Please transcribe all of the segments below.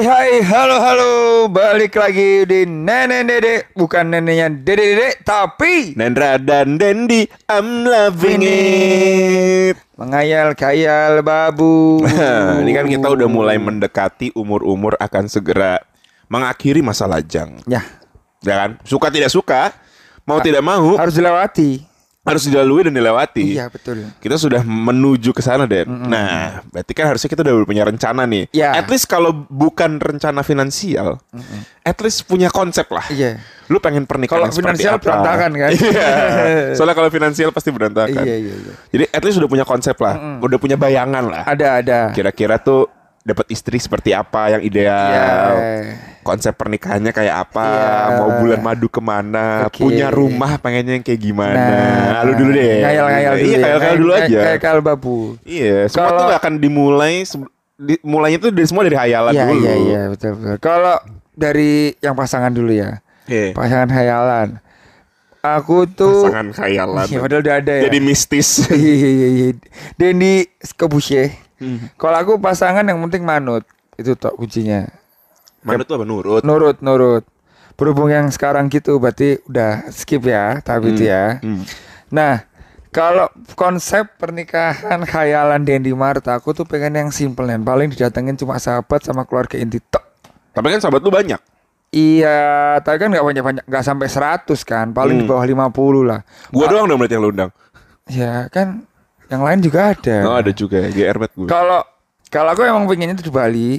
Hai hai halo halo balik lagi di nenek dede bukan neneknya dede dede tapi Nendra dan Dendi, I'm loving it. mengayal khayal babu. Ini kan kita udah mulai mendekati umur-umur akan segera mengakhiri masa lajang. ya Ya kan? Suka tidak suka, mau tidak mau harus dilewati. Harus dilalui dan dilewati. Iya betul. Kita sudah menuju ke sana, Den. Nah, berarti kan harusnya kita udah punya rencana nih. Ya. At least kalau bukan rencana finansial, at least punya konsep lah. Iya. Lu pengen pernikahan Kalau finansial apa? berantakan kan? Iya. Soalnya kalau finansial pasti berantakan. Iya iya iya. Jadi at least udah punya konsep lah, udah punya bayangan lah. Ada ada. Kira-kira tuh dapat istri seperti apa yang ideal, Iya. konsep pernikahannya kayak apa, Iya. mau bulan madu ke mana, Oke. punya rumah pengennya yang kayak gimana. Nah, Lu dulu deh. Ngayal-ngayal dulu. Iya, ya. ngayal-ngayal dulu aja. Ngayal babu. Iya, semua Kalau- tuh akan dimulai di- mulainya tuh dari semua dari hayalan Iya dulu. iya iya betul betul. Kalau dari yang pasangan dulu ya. Iya. Pasangan hayalan. Aku tuh Pasangan khayalan. Iya, padahal udah ada ya. Jadi mistis. Iya iya iya. Dendi Kebusye. Hmm. Kalau aku pasangan yang penting manut. Itu tok kuncinya. Mana tuh apa nurut? Nurut, nurut. Berhubung yang sekarang gitu berarti udah skip ya, tapi itu ya. Hmm. Nah, kalau konsep pernikahan khayalan Dendi Marta, aku tuh pengen yang simple nih. Paling didatengin cuma sahabat sama keluarga inti tok. Tapi kan sahabat lu banyak. Iya, tapi kan nggak banyak-banyak, nggak sampai 100 kan, paling di Hmm. bawah 50 lah. Gua doang dong berarti yang lu undang. Ya kan, yang lain juga ada. Oh, ada juga ya, GR bet gue. Kalau kalau aku emang pengennya tuh di Bali.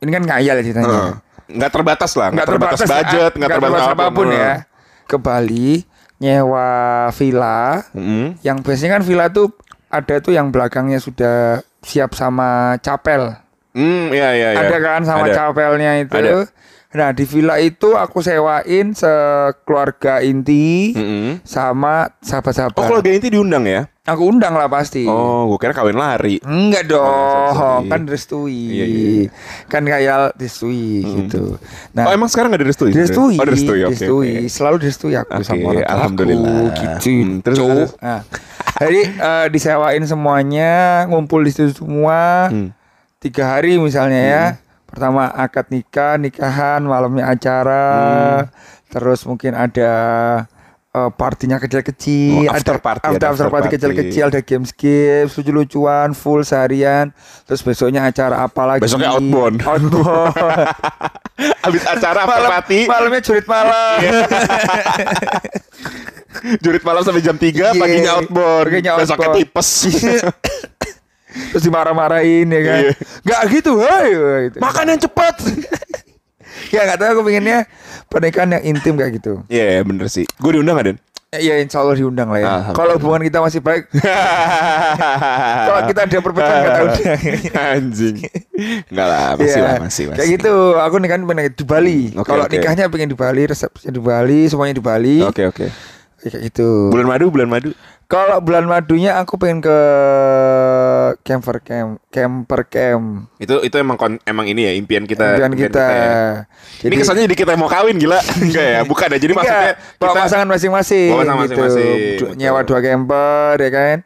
Ini kan ngayal ya ceritanya. Heeh. Nggak terbatas lah, nggak terbatas, ya, budget, nggak terbatas, apa pun ya. Ke Bali nyewa villa. Mm-mm. Yang biasanya kan villa tuh ada tuh yang belakangnya sudah siap sama chapel. Hmm, iya iya iya. Ada kan sama Ada. chapelnya itu. Ada. Nah, di villa itu aku sewain sekeluarga inti Mm-mm. sama sahabat-sahabat. Oh, keluarga inti diundang ya? Aku undang lah pasti. Oh, gue kira kawin lari. Enggak Oh, dong, kan direstui. Iya, iya, iya. Kan kayak direstui gitu. Nah, oh, emang sekarang nggak direstui? direstui, Oh, direstui. Oke. direstui. oke. Selalu direstui aku Oke, sama orang alhamdulillah. aku, gitu. Hmm, terus, Cuk. terus? Nah, jadi eh, disewain semuanya, ngumpul di situ semua. Hmm. Tiga hari misalnya ya. Pertama akad nikah, nikahan, malamnya acara. Hmm. Terus mungkin ada eh, partinya kecil-kecil, Oh, after party, after, ada after after party kecil-kecil, ada games-games, lucu-lucuan, full seharian. Terus besoknya acara apa lagi? Besoknya outbound. Outbound. Abis acara apa Malam, party? malamnya jurit malam. Jurit malam sampai jam 3, Iya. paginya outbound. Paginya Besoknya outbound. tipes. Terus dimarah-marahin ya kan. Iya. Gak gitu, hei. Gitu. Makan yang cepat. Ya gak tahu aku pengennya pernikahan yang intim kayak gitu. Iya, yeah, bener sih. Gue diundang gak, Den? Iya insya Allah diundang lah ya. Kalau hubungan kita masih baik, kalau kita ada perpecahan gak deh. Anjing. Enggak lah, masih Iya. lah, masih, masih. Kayak gitu. Aku nih kan pengen di Bali. Hmm, oke, Kalau oke. nikahnya pengen di Bali, resepsinya di Bali, semuanya di Bali. Oke, oke. Kayak gitu. Bulan madu, bulan madu. Kalau bulan madunya aku pengen ke camper camp, camper camp. Itu itu emang kon, emang ini ya impian kita. Impian kita. ya. Ini kesannya jadi kita mau kawin gila. Enggak ya? Bukan ya. Jadi maksudnya Enggak, bawa kita pasangan masing-masing Bawa pasangan gitu. masing-masing, betul. Nyewa dua camper ya kan.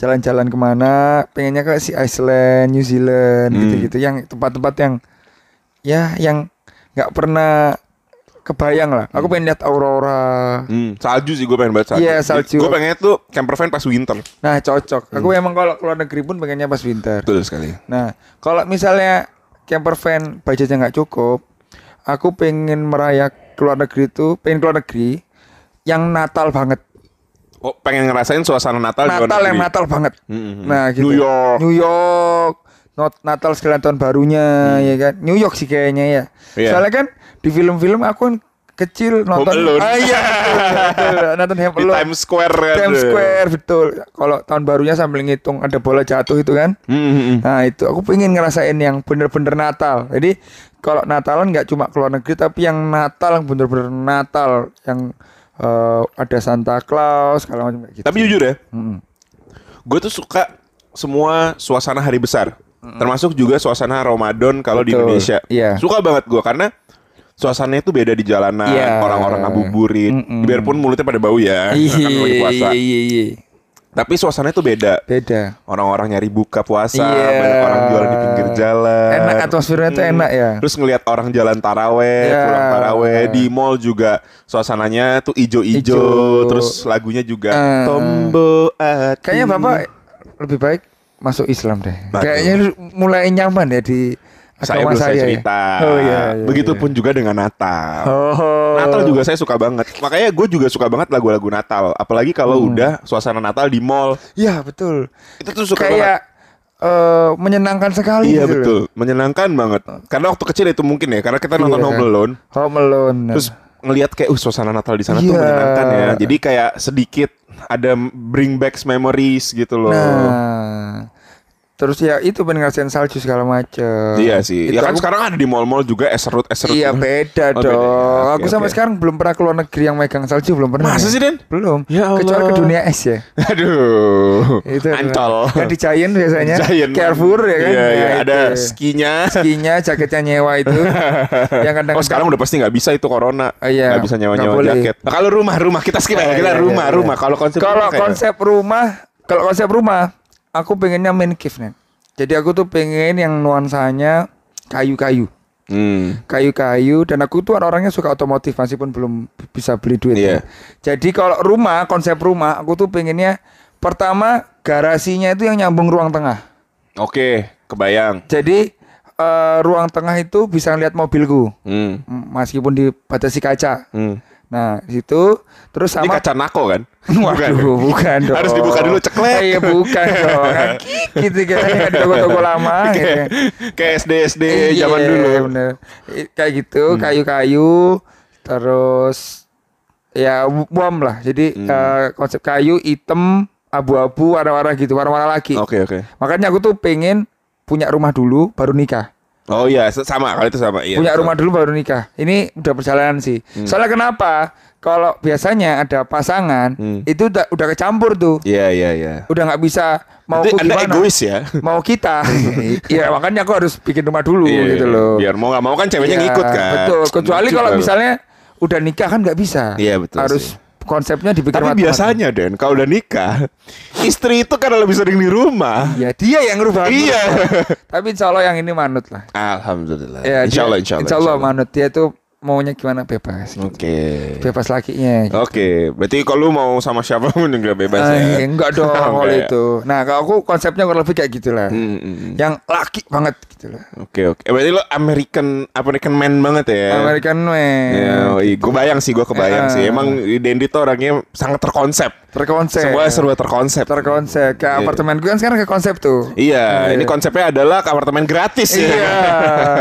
Jalan-jalan ke mana? Pengennya ke si Iceland, New Zealand Hmm. gitu-gitu yang tempat-tempat yang ya yang nggak pernah kebayang lah. Aku pengen lihat aurora. Hmm, salju sih gue pengen banget salju. Iya, salju. Gue pengennya tuh camper van pas winter. Nah, cocok. Aku Hmm. emang kalau keluar negeri pun pengennya pas winter. Betul sekali. Nah, kalau misalnya camper van budgetnya nggak cukup, aku pengen merayak keluar negeri itu, pengen keluar negeri yang Natal banget. Oh, pengen ngerasain suasana Natal Natal yang. Natal banget. Hmm, hmm, Nah, hmm. gitu. New York. New York. Not Natal sekalian tahun barunya, ya kan. New York sih kayaknya ya. Hmm. Iya. Soalnya kan di film-film aku kan kecil nonton. Alone. Ah, iya, betul, betul. nonton Home Di Alone. Times Square kan. Times Square betul. Kalau tahun barunya sambil ngitung ada bola jatuh itu kan. Hmm, hmm, hmm. Nah itu aku pengen ngerasain yang bener-bener Natal. Jadi kalau Natalan nggak cuma keluar negeri tapi yang Natal yang bener-bener Natal yang eh, ada Santa Claus kalau macam gitu. Tapi jujur ya, Mm-mm. gue tuh suka semua suasana hari besar. Termasuk juga suasana Ramadan kalau di Indonesia. iya. Suka banget gue karena suasananya tuh beda di jalanan, Iya. orang-orang ngabuburit. Mm-mm. Biarpun mulutnya pada bau ya, kan lagi puasa. Iya iya iya. Tapi suasananya tuh beda. Beda. Orang-orang nyari buka puasa, Iya. banyak orang jual di pinggir jalan. Enak atmosfernya tuh enak ya. Terus ngelihat orang jalan taraweh, Iya. pulang taraweh di mall juga suasananya tuh ijo-ijo, Ijo. terus lagunya juga Eh. Tombo. Kayaknya Bapak lebih baik masuk Islam deh. Waduh. Kayaknya mulai nyaman ya di saya belum saya ya. cerita. Oh iya. iya Begitupun juga dengan Natal. iya. Oh. Natal juga saya suka banget. Makanya gue juga suka banget lagu-lagu Natal. Apalagi kalau Hmm. udah suasana Natal di mall. Iya betul. Itu tuh suka Kayak eh, menyenangkan sekali. Iya gitu loh. betul, menyenangkan banget. Karena waktu kecil itu mungkin ya, karena kita nonton Iya. Home Alone, Home Alone. terus ngelihat kayak uh suasana Natal di sana tuh Iya. menyenangkan ya. Jadi kayak sedikit ada bring back memories gitu loh. Nah, terus ya itu pengen ngerasain salju segala macem. Iya sih. Itu ya kan aku- sekarang ada di mall-mall juga eserut eserut. Iya beda Oh, beda dong. ya. Oke, aku sampai oke. sekarang belum pernah keluar negeri yang megang salju belum pernah. Masa ya. sih, Den? Belum. Ya Allah. Kecuali ke dunia es ya. Aduh. Itu Ancol. Kan di Giant biasanya. Giant. Carrefour ya kan. Iya, iya. Nah, ada itu. skinya. skinya, jaketnya nyewa itu. yang kadang Oh sekarang udah pasti nggak bisa itu corona. Oh, iya. Nggak bisa Nggak nyewa-nyewa boleh. jaket. Nah, kalau rumah rumah kita skip ya. Iya, Kita iya, rumah iya, rumah. iya. Kalau konsep rumah, kalau konsep rumah, aku pengennya main cave nih. Jadi aku tuh pengen yang nuansanya kayu-kayu. Hmm. kayu-kayu dan aku tuh orangnya suka otomotif meskipun belum bisa beli duit Iya. ya. Jadi kalau rumah konsep rumah aku tuh pengennya pertama garasinya itu yang nyambung ruang tengah. Oke, kebayang. Jadi eh, ruang tengah itu bisa ngeliat mobilku Hmm. meskipun dibatasi kaca. Hmm. Nah, di situ terus Ini sama kaca nako kan? Waduh, bukan dong. Harus dibuka dulu ceklek. Iya, bukan dong. Gitu kan di toko-toko lama gitu. kayak kayak SD SD Iya, zaman dulu. bener. Kayak gitu, kayu-kayu, terus ya bom lah. Jadi Hmm. eh, konsep kayu hitam, abu-abu, warna-warna gitu, warna-warna lagi. Oke oke. Makanya aku tuh pengen punya rumah dulu, baru nikah. Oh iya sama kalau itu sama. Iya, punya betul. rumah dulu, baru nikah. Ini udah perjalanan sih. Hmm. Soalnya kenapa? Kalau biasanya ada pasangan, Hmm. itu udah, udah kecampur tuh. Iya iya iya. Udah nggak bisa mau aku anda gimana. egois ya? Mau kita. Iya, makanya aku harus bikin rumah dulu Iya, gitu iya. loh. Biar mau nggak mau kan ceweknya Iya, ngikut kan. Betul. Kecuali kalau misalnya udah nikah kan nggak bisa. Iya, betul Harus sih. Konsepnya dipikir Tapi biasanya Den, kalau udah nikah, istri itu karena lebih sering di rumah. Iya, dia yang ngerubah. Iya. Tapi insya Allah yang ini manut lah. Alhamdulillah. Ya, insya dia- Allah, insya Allah. insya Allah manut. Dia tuh maunya gimana bebas. Oke. Bebas lakinya. gitu. Oke, berarti kalau lu mau sama siapa pun juga bebas Ah, ya. iya, enggak dong kalau ya? itu. Nah, kalau aku konsepnya kurang lebih kayak gitulah. Hmm, hmm, hmm. Yang laki banget gitu lah. Oke oke. Eh, Berarti lo American American man banget ya. American man. Ya, gue bayang sih, gue kebayang Eh. sih. Emang Dendi tuh orangnya sangat terkonsep. Terkonsep. Semua serba terkonsep. terkonsep. Kayak Iya. apartemen gue kan sekarang ke konsep tuh. Iya, Iya. ini konsepnya adalah apartemen gratis ya. Iya.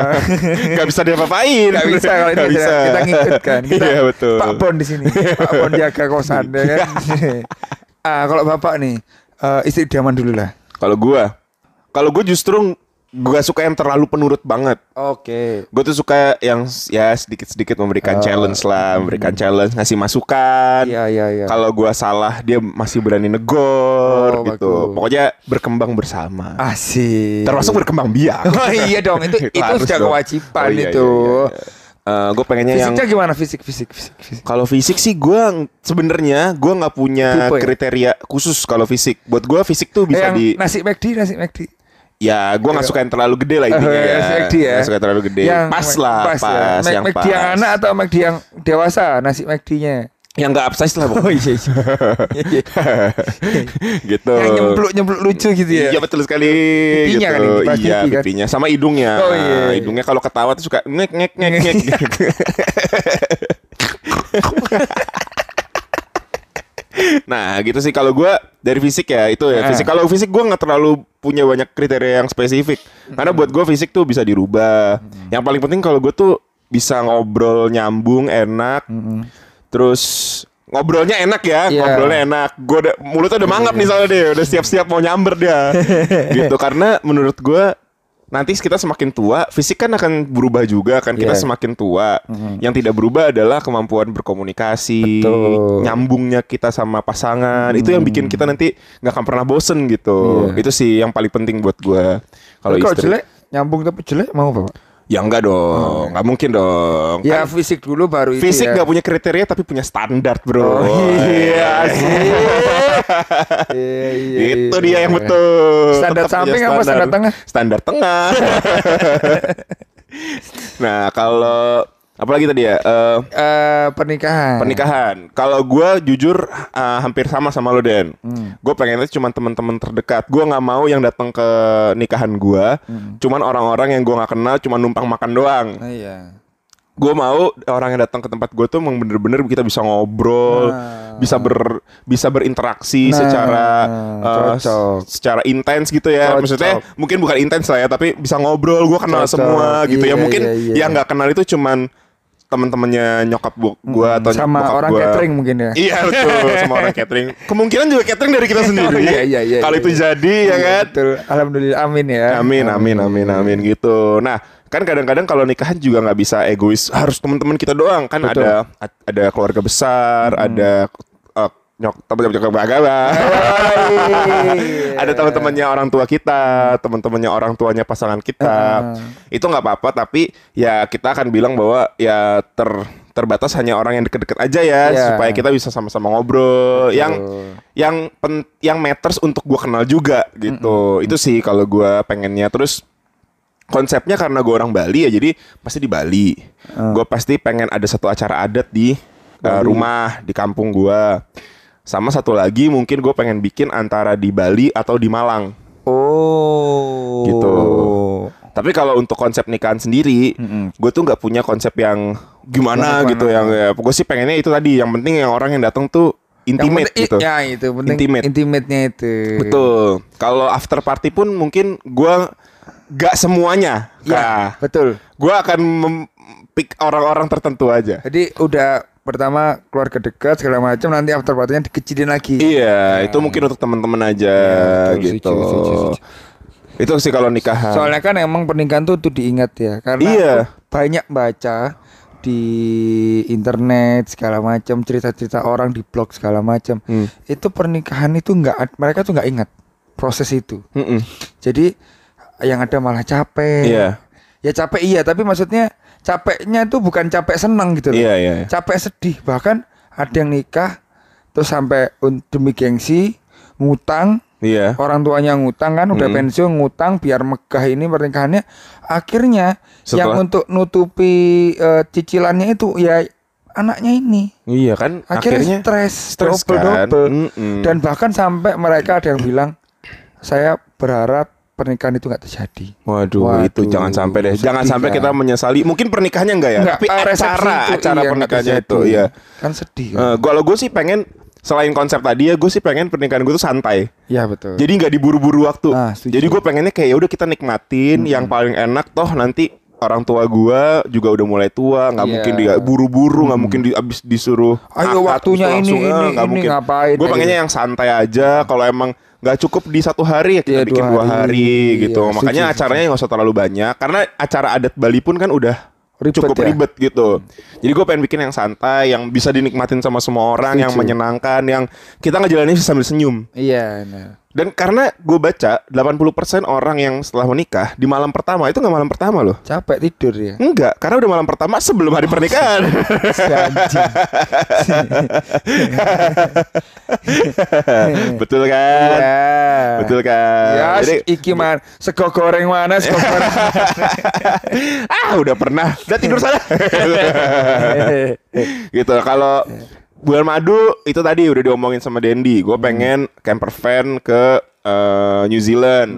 Gak bisa diapa-apain. Gak bisa kalau Nggak ini bisa. kita ngikut kan. Kita iya betul. Pak Bon di sini. Pak Bon jaga kosan ya kan. ah kalau bapak nih eh, istri idaman dulu lah. Kalau gue, kalau gue justru gue suka yang terlalu penurut banget. Oke. Gue tuh suka yang ya sedikit-sedikit memberikan challenge lah, memberikan challenge, ngasih masukan. Iya iya iya. Kalau gua salah dia masih berani negor Oh, gitu. bagus. Pokoknya berkembang bersama. Asik. Termasuk berkembang biak. Oh iya dong itu itu Harus sudah dong. kewajiban Oh, iya, itu. Gue pengennya yang Fisiknya gimana fisik fisik fisik fisik. kalau fisik sih gua sebenarnya gua nggak punya Tipe ya? kriteria khusus kalau fisik. Buat gua fisik tuh bisa yang di nasi McD nasi McD. ya gua nggak suka yang terlalu gede lah intinya Oh, ya. nasi McD ya. Nggak suka yang terlalu gede. pas lah, pas, ya. Mac- yang McD pas. yang anak atau McD yang dewasa nasi McD-nya. Yang nggak upsize lah pokoknya. Oh iya iya. gitu. yang nyempluk nyempluk lucu gitu ya. Iya betul sekali Pipinya gitu. kan ini, iya, pipi kan? pipinya sama hidungnya. Oh, iya, iya. Hidungnya kalau ketawa tuh suka ngek ngek ngek ngek. nah, gitu sih kalau gua dari fisik ya itu ya. Ah. Fisik kalau fisik gua nggak terlalu punya banyak kriteria yang spesifik. Karena buat gua fisik tuh bisa dirubah. Yang paling penting kalau gua tuh bisa ngobrol nyambung, enak. Terus ngobrolnya enak ya, Iya. ngobrolnya enak. Gue udah mulutnya udah mangap nih soalnya dia, udah siap-siap mau nyamber dia. gitu karena menurut gue nanti kita semakin tua, fisik kan akan berubah juga kan kita Iya. semakin tua. Yang tidak berubah adalah kemampuan berkomunikasi, Betul. nyambungnya kita sama pasangan. Itu yang bikin kita nanti nggak akan pernah bosen gitu. Iya. Itu sih yang paling penting buat gue. Kalau istri, jelek nyambung tapi jelek mau bapak? Ya enggak dong, nggak mungkin dong. Ya Kan fisik dulu baru itu fisik ya. nggak punya kriteria tapi punya standar bro. Oh iya sih. Iya, iya, Itu iya. dia yang betul. Standar Tetap samping apa standar tengah? Standar tengah. nah, kalau apalagi tadi ya? Eh, Eh, pernikahan. pernikahan. Kalau gue jujur eh, hampir sama sama lo Den. Hmm. Gue pengennya cuma teman-teman terdekat. Gue nggak mau yang datang ke nikahan gue. Hmm. Cuman orang-orang yang gue nggak kenal, cuma numpang makan doang. Ah, iya. Gue mau orang yang datang ke tempat gue tuh emang bener-bener kita bisa ngobrol, Nah. bisa ber bisa berinteraksi Nah, secara eh, cocok. secara intens gitu ya. Cocok. Maksudnya mungkin bukan intens lah ya, tapi bisa ngobrol. Gue kenal Cocok. semua gitu ya. Iya, Mungkin iya, iya. yang nggak kenal itu cuman teman-temannya nyokap bu gue atau Hmm, sama bokap orang gua. catering mungkin ya. Iya betul sama orang catering. Kemungkinan juga catering dari kita sendiri. Oh, iya, iya, iya, Kalau iya. itu jadi ya kan. Betul. Alhamdulillah amin ya. Amin amin amin amin gitu. Nah kan kadang-kadang kalau nikahan juga nggak bisa egois harus teman-teman kita doang kan Betul. ada ada keluarga besar ada eh, nyok teman-teman nyokap agama ada teman-temannya orang tua kita teman-temannya orang tuanya pasangan kita. Itu nggak apa-apa tapi ya kita akan bilang bahwa ya ter terbatas hanya orang yang deket-deket aja ya Iya. supaya kita bisa sama-sama ngobrol. Yang yang pen, yang matters untuk gua kenal juga gitu. Itu sih kalau gua pengennya. Terus konsepnya karena gue orang Bali ya jadi pasti di Bali. Gue pasti pengen ada satu acara adat di uh, rumah di kampung gue sama satu lagi mungkin gue pengen bikin antara di Bali atau di Malang Oh. Gitu. tapi kalau untuk konsep nikahan sendiri gue tuh nggak punya konsep yang gimana Gimana, gitu yang ya, gue sih pengennya itu tadi yang penting yang orang yang datang tuh intimate gitu Ya itu penting Intimate. intimate-nya itu. betul kalau after party pun mungkin gue gak semuanya Ya, nah betul. gue akan pick orang-orang tertentu aja. Jadi udah pertama keluarga dekat segala macam nanti after party-nya dikecilin lagi. Iya, itu mungkin untuk teman-teman aja betul, gitu. setuju, setuju. Itu sih kalau nikahan. Soalnya kan emang pernikahan tuh tuh diingat ya karena Iya. banyak baca di internet segala macam cerita-cerita orang di blog segala macam. Hmm. Itu pernikahan itu nggak mereka tuh nggak ingat proses itu. Mm-mm. Jadi yang ada malah capek. Iya. Ya capek iya, tapi maksudnya capeknya itu bukan capek senang gitu loh. Iya, iya. Capek sedih. Bahkan ada yang nikah terus sampai demi gengsi ngutang Iya. orang tuanya ngutang kan udah pensiun ngutang biar megah ini pernikahannya akhirnya yang Setelah- untuk nutupi eh, cicilannya itu ya anaknya ini Iya kan akhirnya, akhirnya stres stres double kan. double Mm-mm. dan bahkan sampai mereka ada yang bilang saya berharap pernikahan itu nggak terjadi Waduh, Waduh, itu jangan sampai deh. Jangan sedih sampai kan. kita menyesali. Mungkin pernikahannya enggak ya, Nggak, tapi eh, acara itu, acara iya, pernikahannya itu iya. kan sedih kan? Eh, kalau gue sih pengen selain konsep tadi ya, gue sih pengen pernikahan gue tuh santai. ya betul Jadi nggak diburu-buru waktu. Ah, setuju. Jadi gue pengennya kayak ya udah kita nikmatin yang paling enak toh nanti orang tua gua juga udah mulai tua, nggak Iya. mungkin dia buru-buru, nggak mungkin di, abis disuruh. Ayo, akad, waktunya terus ini, langsung, eh, ini, nggak ini, mungkin. ngapain, Gue pengennya yang santai aja. Kalau emang nggak cukup di satu hari ya kita Iya, bikin dua dua hari. hari, gitu. Iya, Makanya setuju, acaranya nggak usah terlalu banyak, karena acara adat Bali pun kan udah Ribet cukup ya? ribet gitu. Jadi gue pengen bikin yang santai, yang bisa dinikmatin sama semua orang, yang Setuju. menyenangkan, yang kita ngejalanin sambil senyum. iya nah. Dan karena gue baca 80% orang yang setelah menikah di malam pertama itu nggak malam pertama loh. capek tidur ya Enggak, karena udah malam pertama sebelum hari pernikahan. Si anjing. Betul kan? ya Betul kan? ya Jadi iki man sego goreng mana sego goreng ah udah pernah, udah tidur sana. gitu. Kalau bulan madu itu tadi udah diomongin sama Dendi. Gue pengen camper van ke eh, New Zealand.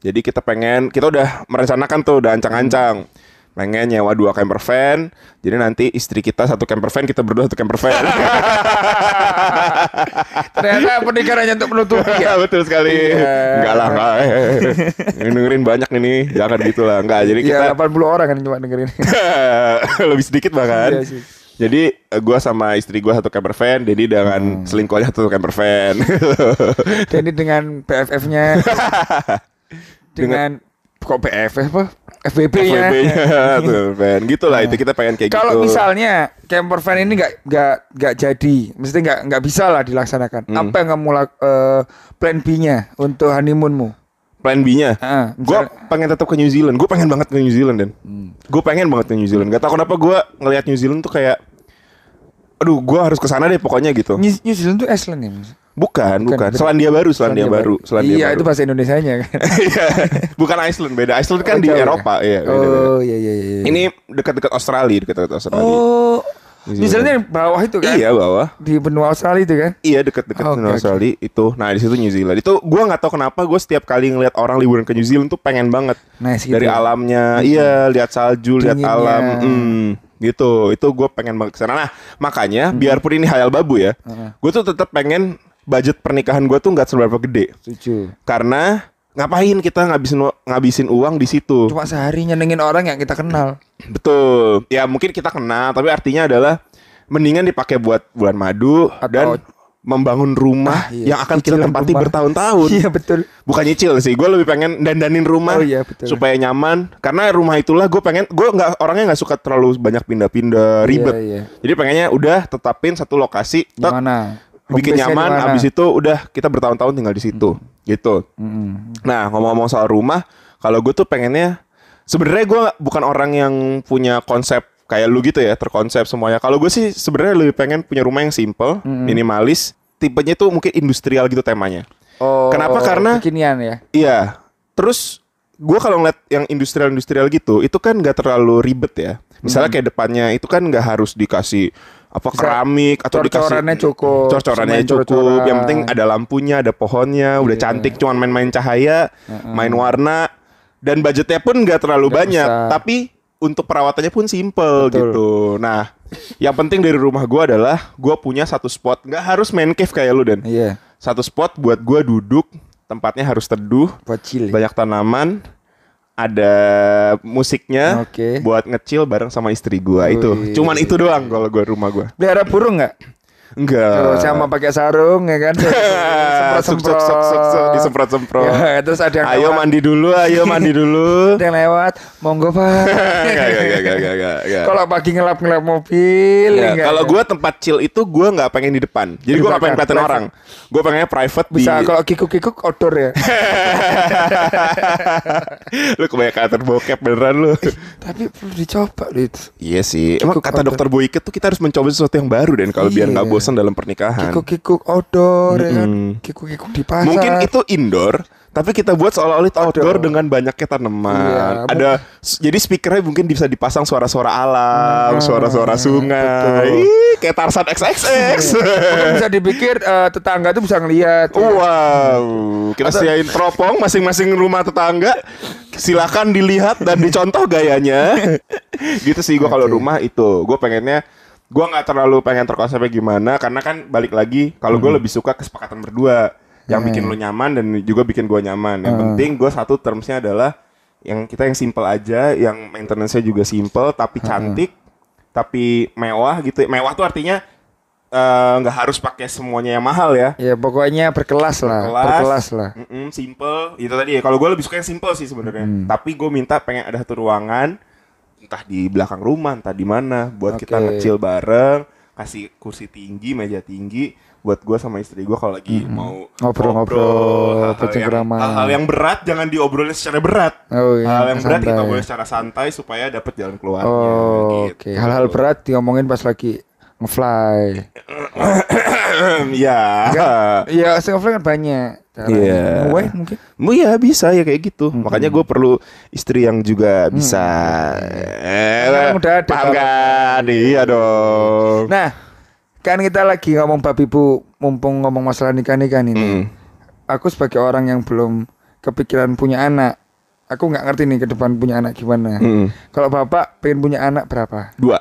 Jadi kita pengen, kita udah merencanakan tuh, udah ancang-ancang. Pengen nyewa dua camper van. Jadi nanti istri kita satu camper van, kita berdua satu camper van. ternyata pernikahan hanya untuk menutupi ya Betul sekali. Iya. Enggak lah, enggak. Ini dengerin banyak ini. Jangan gitu lah. Enggak. Jadi ya kita 80 orang kan cuma dengerin lebih sedikit bahkan. Iya sih. Jadi eh, gua sama istri gua satu camper van, jadi Hmm. dengan selingkuhnya satu camper van. ini dengan BFF-nya dengan kok BFF apa FBB-nya FWB-nya tuh van. Gitu lah itu kita pengen kayak Nah. Kalau gitu. misalnya camper van ini nggak nggak nggak jadi, mesti nggak nggak bisa lah dilaksanakan. Hmm. Apa yang kamu eh, plan B-nya untuk honeymoonmu? Plan B-nya. Ah, Gua misal- pengen tetap ke New Zealand. Gue pengen banget ke New Zealand dan. Hmm. Gue pengen banget ke New Zealand. Gak tau kenapa gue ngelihat New Zealand tuh kayak aduh gue harus ke sana deh pokoknya gitu. New, New Zealand tuh Iceland ya? Bukan, bukan. bener. Selandia Baru, Selandia Baru, Selandia Iya Baru. itu bahasa Indonesianya kan. Iya. bukan Iceland, beda. Iceland kan Oh, di ya? Eropa, iya. beda, beda. Oh iya iya iya. Ini dekat-dekat Australia, dekat-dekat Australia. Oh. New New Zealand yang bawah itu kan? Iya, bawah. Di benua Australia itu kan? Iya dekat-dekat Oke, dengan oke. Australia itu. Nah di situ New Zealand. Itu gua nggak tahu kenapa gue setiap kali ngeliat orang liburan ke New Zealand tuh pengen banget Nice gitu dari ya? alamnya. Iya lihat salju, lihat alam. Hmm, gitu. Itu gue pengen banget ke sana. Nah makanya biarpun ini hayal babu ya, gue tuh tetap pengen budget pernikahan gue tuh nggak seberapa gede. Setuju. Karena ngapain kita ngabisin ngabisin uang di situ? Cuma sehari nyenengin orang yang kita kenal. Betul. Ya mungkin kita kenal, tapi artinya adalah mendingan dipakai buat bulan madu dan membangun rumah Ah, iya. yang akan kita Cicilan tempati rumah. bertahun-tahun. Iya betul. Bukan nyicil sih, gue lebih pengen dandanin rumah Oh, iya, betul. supaya nyaman. Karena rumah itulah gue pengen, gue nggak orangnya nggak suka terlalu banyak pindah-pindah ribet. Iya, iya. Jadi pengennya udah tetapin satu lokasi, tek, bikin nyaman. Abis itu udah kita bertahun-tahun tinggal di situ, gitu. Mm-mm. Nah ngomong-ngomong soal rumah, kalau gue tuh pengennya sebenarnya gue bukan orang yang punya konsep kayak lu gitu ya terkonsep semuanya. Kalau gue sih sebenarnya lebih pengen punya rumah yang simple, minimalis, tipenya tuh mungkin industrial gitu temanya. Oh, Kenapa? Karena- kekinian ya. Iya. Terus gue kalau ngeliat yang industrial-industrial gitu, itu kan nggak terlalu ribet ya. Misalnya kayak depannya itu kan nggak harus dikasih apa Bisa keramik atau dikasih cor-corannya cukup, cor-corannya cukup. cor-coran. Yang penting ada lampunya, ada pohonnya, udah Iya. cantik, cuman main-main cahaya, main warna, dan budgetnya pun nggak terlalu Nggak banyak. besar. Tapi untuk perawatannya pun simple Betul. gitu. Nah, yang penting dari rumah gue adalah gue punya satu spot, nggak harus main cave kayak lu dan Iya. satu spot buat gue duduk, tempatnya harus teduh, Buat banyak tanaman, ada musiknya Oke. buat ngecil bareng sama istri gua itu. Wih. Cuman itu doang kalau gua rumah gua. Pelihara burung nggak? Enggak. Kalau sama pakai sarung ya kan. Suk, suk, suk, disemprot-semprot. Ya, terus ada yang Ayo lewat, mandi dulu, ayo mandi dulu. ada yang lewat, monggo pak. Enggak, enggak, enggak, enggak. Kalau pagi ngelap ngelap mobil, Ya, enggak kalau gua tempat chill itu gua nggak pengen di depan. Jadi Di gua nggak pengen kelihatan orang. Gua pengennya private bisa di kalau kikuk kikuk outdoor ya. lu kebanyakan terbokep beneran lu. Tapi perlu dicoba loh itu. Iya sih. Emang kata dokter Boyke tuh kita harus mencoba sesuatu yang baru dan kalau biar nggak Iya. Bosan dalam pernikahan. Kikuk kikuk outdoor ya kan. Mm-mm. Kikuk kikuk di pasar. Mungkin itu indoor, tapi kita buat seolah-olah itu outdoor Outdoor. dengan banyaknya tanaman. Iya, Ada jadi speakernya mungkin bisa dipasang suara-suara alam, Nah, suara-suara sungai. betul. Ih, kayak Tarsan XXX. Mungkin bisa dipikir eh, tetangga tuh bisa ngelihat. wow, kita sediain teropong masing-masing rumah tetangga. Silakan dilihat dan dicontoh gayanya. gitu sih gua kalau rumah itu. Gue pengennya gua nggak terlalu pengen terkonsepnya gimana karena kan balik lagi kalau gue lebih suka kesepakatan berdua yang Hmm. bikin lo nyaman dan juga bikin gua nyaman. Yang penting gue satu termsnya adalah yang kita yang simple aja, yang maintenance-nya juga simple tapi cantik, tapi mewah gitu. Mewah tuh artinya eh, nggak harus pakai semuanya yang mahal ya. Ya pokoknya berkelas lah, Berkelas. berkelas lah. Mm-mm, simple itu tadi ya. Kalau gue lebih suka yang simple sih sebenarnya. Hmm. Tapi gue minta pengen ada satu ruangan, entah di belakang rumah, entah di mana, buat kita Oke. ngecil bareng, kasih kursi tinggi, meja tinggi, buat gue sama istri gue kalau lagi mau Hmm. Ngobrol-ngobrol, hal-hal yang, yang berat jangan diobrolin secara berat. Oh iya. hal yang berat kita santai. boleh secara santai supaya dapat jalan keluarnya. Oh, gitu. oke. Hal-hal berat diomongin pas lagi ngefly. ya. Iya, saya ngefly kan banyak. Iya. Nge-wave mungkin. Mu ya bisa ya kayak gitu. Makanya gue perlu istri yang juga bisa. Eh, Sekarang udah ada paham kan? Iya dong. Nah, kan kita lagi ngomong babi bu, mumpung ngomong masalah nikah nikah ini. Hmm. Aku sebagai orang yang belum kepikiran punya anak, aku nggak ngerti nih ke depan punya anak gimana. Hmm. Kalau bapak pengen punya anak berapa? Dua,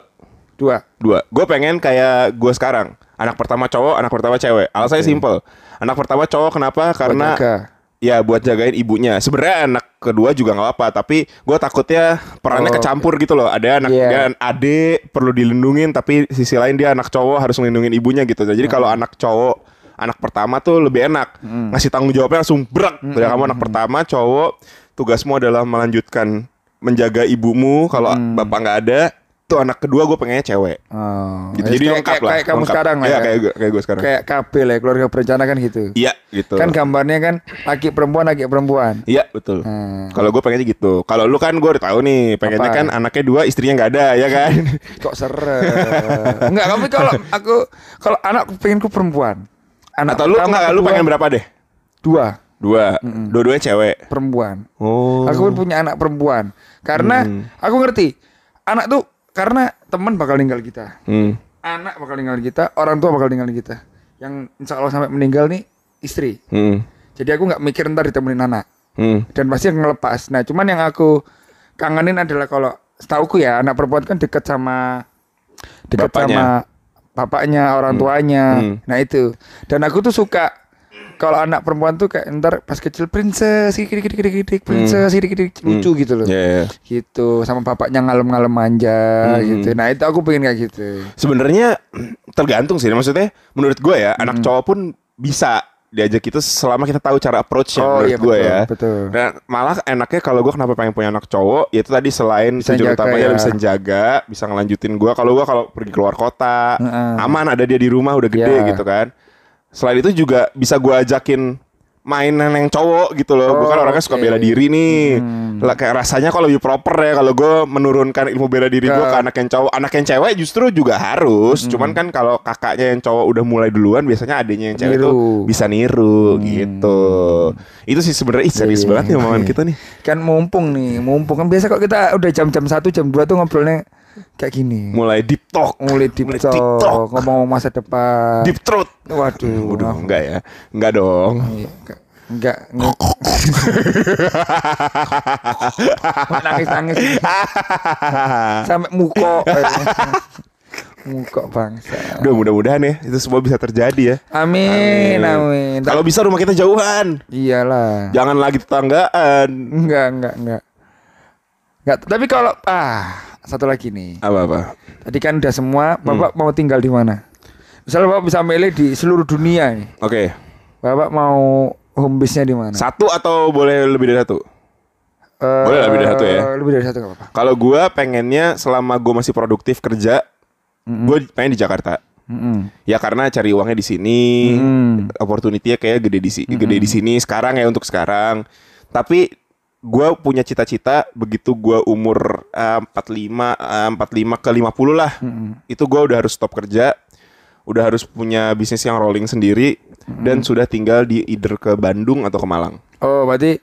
Dua. dua. Gue pengen kayak gue sekarang. Anak pertama cowok, anak pertama cewek. Alasannya simple. Anak pertama cowok kenapa? Karena jaga. ya buat jagain ibunya. Sebenarnya anak kedua juga nggak apa-apa, tapi gue takutnya perannya Oh, kecampur gitu loh. Ada anak Iya. dia adik perlu dilindungin, tapi sisi lain dia anak cowok harus melindungi ibunya gitu. Jadi kalau anak cowok anak pertama tuh lebih enak ngasih tanggung jawabnya langsung berak. Dari kamu anak pertama cowok, tugasmu adalah melanjutkan menjaga ibumu kalau bapak nggak ada. Itu anak kedua gue pengennya cewek. Oh, Gitu. ya, Jadi kayak, lengkap kayak, lah. Kayak kamu lengkap. sekarang lah Iya, ya. kayak gue kayak gue sekarang. Kayak KB lah, keluarga berencana kan gitu. Iya, gitu. Kan gambarnya kan laki perempuan, laki perempuan. Iya, betul. Hmm. Kalau gue pengennya gitu. Kalau lu kan gue udah tahu nih, pengennya Apa? kan anaknya dua, istrinya nggak ada, ya kan? Kok serem? Enggak, tapi kalau aku kalau anak pengenku perempuan. Anak Atau lu enggak, lu pengen berapa deh? Dua Dua. Dua-duanya cewek. perempuan. Oh. Aku pun punya anak perempuan. Karena Hmm. aku ngerti anak tuh karena teman bakal ninggal kita. Hmm. Anak bakal ninggal kita, orang tua bakal ninggal kita. Yang insya Allah sampai meninggal nih istri. Hmm. Jadi aku nggak mikir ntar ditemenin anak. Hmm. dan pasti ngelepas. Nah, cuman yang aku kangenin adalah kalau setauku ya anak perempuan kan dekat sama dekat Bapaknya. sama bapaknya, orang tuanya. Hmm. Nah, itu. Dan aku tuh suka kalau anak perempuan tuh kayak ntar pas kecil princess gini gini gini gini princess gini gini lucu gitu loh. Hmm. Iya, iya. Gitu sama bapaknya ngalem-ngalem manja Hmm. gitu. Nah, itu aku pengen kayak gitu. Sebenarnya tergantung sih. Maksudnya menurut gue ya, anak cowok pun bisa diajak kita selama kita tahu cara approach-nya Oh, menurut iya, gue ya. betul. Nah, malah enaknya kalau gue kenapa pengen punya anak cowok, yaitu tadi selain Bisa tujuan utamanya ya. bisa jaga, bisa ngelanjutin gue. Kalau gue kalau pergi keluar kota, Heeh. aman ada dia di rumah udah gede Iya. gitu kan. Selain itu juga bisa gue ajakin mainan yang cowok gitu loh. gue kan Oh, orangnya suka oke. bela diri nih. Hmm. Lah, kayak rasanya kalau lebih proper ya kalau gue menurunkan ilmu bela diri gue Ke- anak yang cowok. Anak yang cewek justru juga harus. Hmm. Cuman kan kalau kakaknya yang cowok udah mulai duluan, biasanya adiknya yang cewek tuh bisa niru gitu. Itu sih sebenarnya serius Iya, banget nih omongan iya. kita nih. Kan mumpung nih, mumpung kan biasa kok kita udah jam-jam 1 jam 2 tuh ngobrolnya kayak gini. Mulai deep talk, mulai deep Mulai talk, TikTok. ngomong masa depan. deep throat. Waduh, Waduh, enggak ya. Enggak dong. enggak enggak nangis nangis sampai muko muko bangsa. Udah mudah-mudahan ya itu semua bisa terjadi ya. Amin amin. Kalau bisa rumah kita jauhan. Iyalah. Jangan lagi tetanggaan. Enggak enggak enggak. Enggak. Tapi kalau ah satu lagi nih. Apa-apa? Tadi kan udah semua. Hmm. Bapak mau tinggal di mana? Misalnya bapak bisa milih di seluruh dunia nih. Oke. Bapak mau home base-nya di mana? Satu atau boleh lebih dari satu? Eh, Boleh lebih dari satu ya? Lebih dari satu nggak apa-apa. Kalau gua pengennya selama gua masih produktif kerja, gue pengen di Jakarta. Mm-mm. Ya karena cari uangnya di sini, Hmm. opportunity-nya kayak gede di si- gede di sini sekarang ya untuk sekarang. Tapi gua punya cita-cita begitu gua umur eh, 45 eh, 45 ke 50 lah. Itu gua udah harus stop kerja, udah harus punya bisnis yang rolling sendiri dan sudah tinggal di either ke Bandung atau ke Malang. Oh, berarti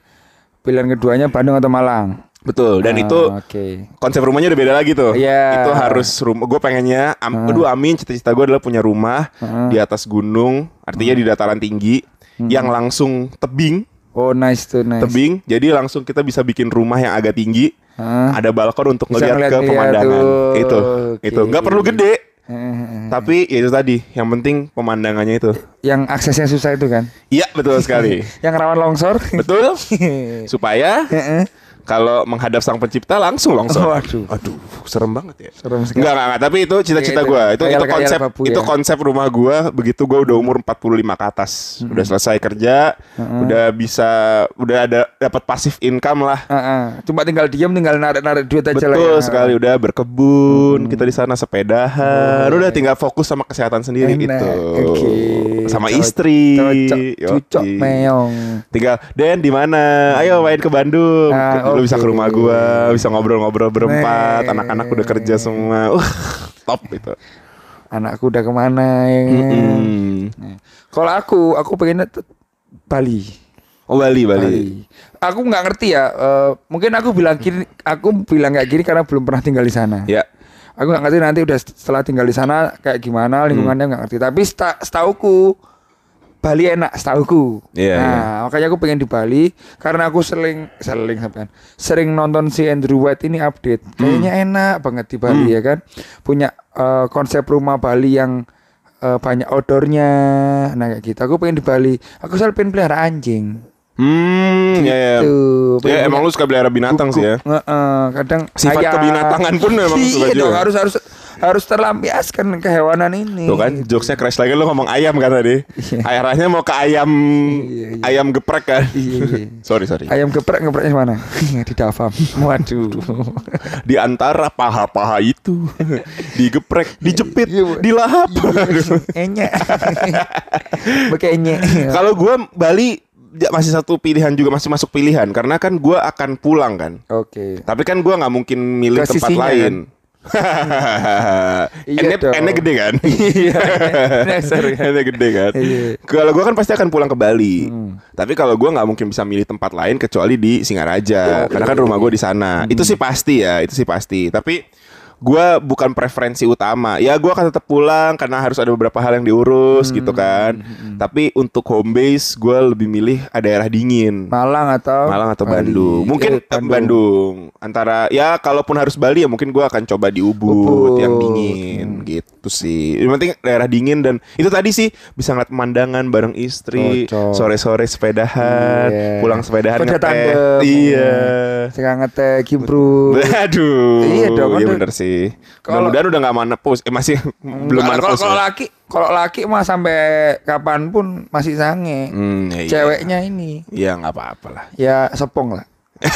pilihan keduanya Bandung atau Malang? Betul. Dan Ah, itu Oke. konsep rumahnya udah beda lagi tuh. Iya. Itu harus rumah. Gue pengennya, am, aduh amin. Cita-cita gue adalah punya rumah Heeh. di atas gunung, artinya di dataran tinggi, yang langsung tebing, Oh, nice tuh, nice. tebing. Jadi langsung kita bisa bikin rumah yang agak tinggi. Hah? Ada balkon untuk Bisa ngeliat ke ngeliat-ngeliat pemandangan. tuh. Itu, Oke. itu nggak perlu gede. Eh. Tapi ya itu tadi, yang penting pemandangannya itu. Yang aksesnya susah itu kan? Iya betul sekali. Yang rawan longsor? betul. Supaya Heeh. Kalau menghadap sang pencipta langsung longsor. Oh, aduh. Aduh, serem banget ya. Serem sekali. Enggak, enggak, enggak, tapi itu cita-cita Iya, itu. gua. Itu itu konsep babu itu ya. konsep rumah gua begitu gua udah umur 45 ke atas. Udah selesai kerja, udah bisa udah ada dapat pasif income lah. Heeh. Cuma tinggal diam, tinggal narik-narik duit aja lah Betul ya. sekali udah berkebun, kita di sana sepedahan, udah tinggal fokus sama kesehatan sendiri Enak. gitu. Oke. Sama Cocok- istri. Cocok, cucok Yoi. meong. Tinggal Den di mana? Ayo main ke Bandung. Ah, Lu bisa ke rumah gua, bisa ngobrol-ngobrol berempat, anak-anak udah kerja semua. Uh, top itu. Anakku udah ke mana ya? Hmm. Nah, Kalau aku, aku pengennya Bali. Oh Bali, Bali. Bali. Aku nggak ngerti ya. eh, mungkin aku bilang gini, aku bilang kayak gini karena belum pernah tinggal di sana. Ya. Aku nggak ngerti nanti udah setelah tinggal di sana kayak gimana lingkungannya Hmm. nggak ngerti. Tapi seta, setauku Bali enak setauku. Iya, nah makanya aku pengen di Bali karena aku sering sering sampean sering nonton si Andrew White ini update. Hmm. Kayaknya enak banget di Bali ya kan. Punya eh, konsep rumah Bali yang eh, banyak outdoornya. Nah kayak gitu. Aku pengen di Bali. Aku selalu pengen pelihara anjing. Hmm, ya ya. Tuh, Ya pengen emang lu suka pelihara binatang sih ya. Kadang Sifat ayam. kebinatangan pun memang suka iya juga. dong, harus harus harus terlampiaskan kehewanan ini. Tuh kan jokesnya crash lagi lu ngomong ayam kan tadi. Arahnya mau ke ayam Iya, iya. ayam geprek kan. Iya, iya. sorry sorry. Ayam geprek ngepreknya mana? Di Davam. Waduh. Di antara paha-paha itu digeprek, dijepit, Iya, dilahap. Enyek. Pakai enyek. Kalau gua Bali ya, masih satu pilihan juga masih masuk pilihan karena kan gua akan pulang kan. Oke. Tapi kan gua nggak mungkin milih Ke tempat lain. Iya Ene dong. ene gede kan? Iya. Ya. Ene gede kan? Iya. Kalau gua kan pasti akan pulang ke Bali. Tapi kalau gua nggak mungkin bisa milih tempat lain kecuali di Singaraja, karena kan rumah gua di sana. Itu sih pasti ya, itu sih pasti. Tapi gua bukan preferensi utama. Ya gua akan tetap pulang karena harus ada beberapa hal yang diurus gitu kan. Tapi untuk home base gua lebih milih daerah dingin. Malang atau Malang atau Bali. Bandung. Mungkin Eh, eh, Bandung. Antara ya kalaupun harus Bali ya mungkin gua akan coba di Ubud, Ubud. yang dingin gitu sih. Yang penting daerah dingin dan itu tadi sih bisa ngeliat pemandangan bareng istri, sore-sore sepedahan, Iya. pulang sepedahan Sepeda ngeteh. Iya. Sekarang ngetek Gimbru. Aduh. Iya dong, Iya udah. bener sih. Kalau- Mudah-mudahan udah gak manepus. Eh masih belum Kalau- manepus. Kalau ya? laki, kalau laki mah sampai kapan pun masih sange. Hmm, ya, iya. Ceweknya ini Iya nggak apa-apa lah. ya sepong lah.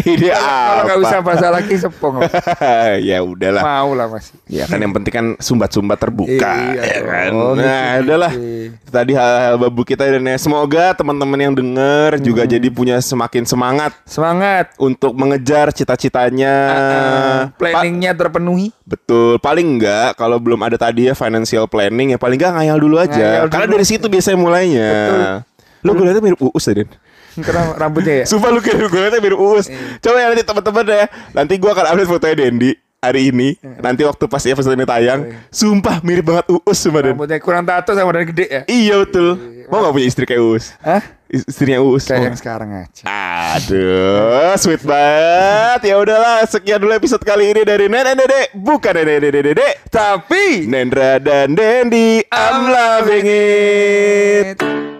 Ini Kalau nggak usah bahasa laki sepong lah. ya udahlah. Mau lah masih. Ya kan yang penting kan sumbat-sumbat terbuka Iya ya kan. dong, Nah, gitu, adalah gitu. Itu tadi hal-hal babu kita dan ya semoga teman-teman yang denger juga Hmm. jadi punya semakin semangat Semangat. untuk mengejar cita-citanya. Ah, Pa- planningnya terpenuhi. betul, paling enggak kalau belum ada tadi ya financial planning ya paling enggak ngayal dulu aja. Ngayal Karena dulu. dari situ biasanya mulainya. Lu gue liatnya mirip Uus tadi. Karena rambutnya ya. Sumpah lu kayak gue liatnya mirip Uus. Iya. Coba ya nanti teman-teman ya. Nanti gua akan update fotonya Dendi hari ini. Iya. Nanti waktu pas episode ini tayang. Sumpah mirip banget Uus sumpah Den. Rambutnya kurang tato sama dan gede ya. Iya betul. Mau gak punya istri kayak Uus? Hah? Is- Istrinya Uus. Kayak yang sekarang aja. Aduh, sweet banget. Ya udahlah, sekian dulu episode kali ini dari Nenek Dede, bukan Nenek Dede Dede, Tapi Nendra dan Dendi. I'm loving it.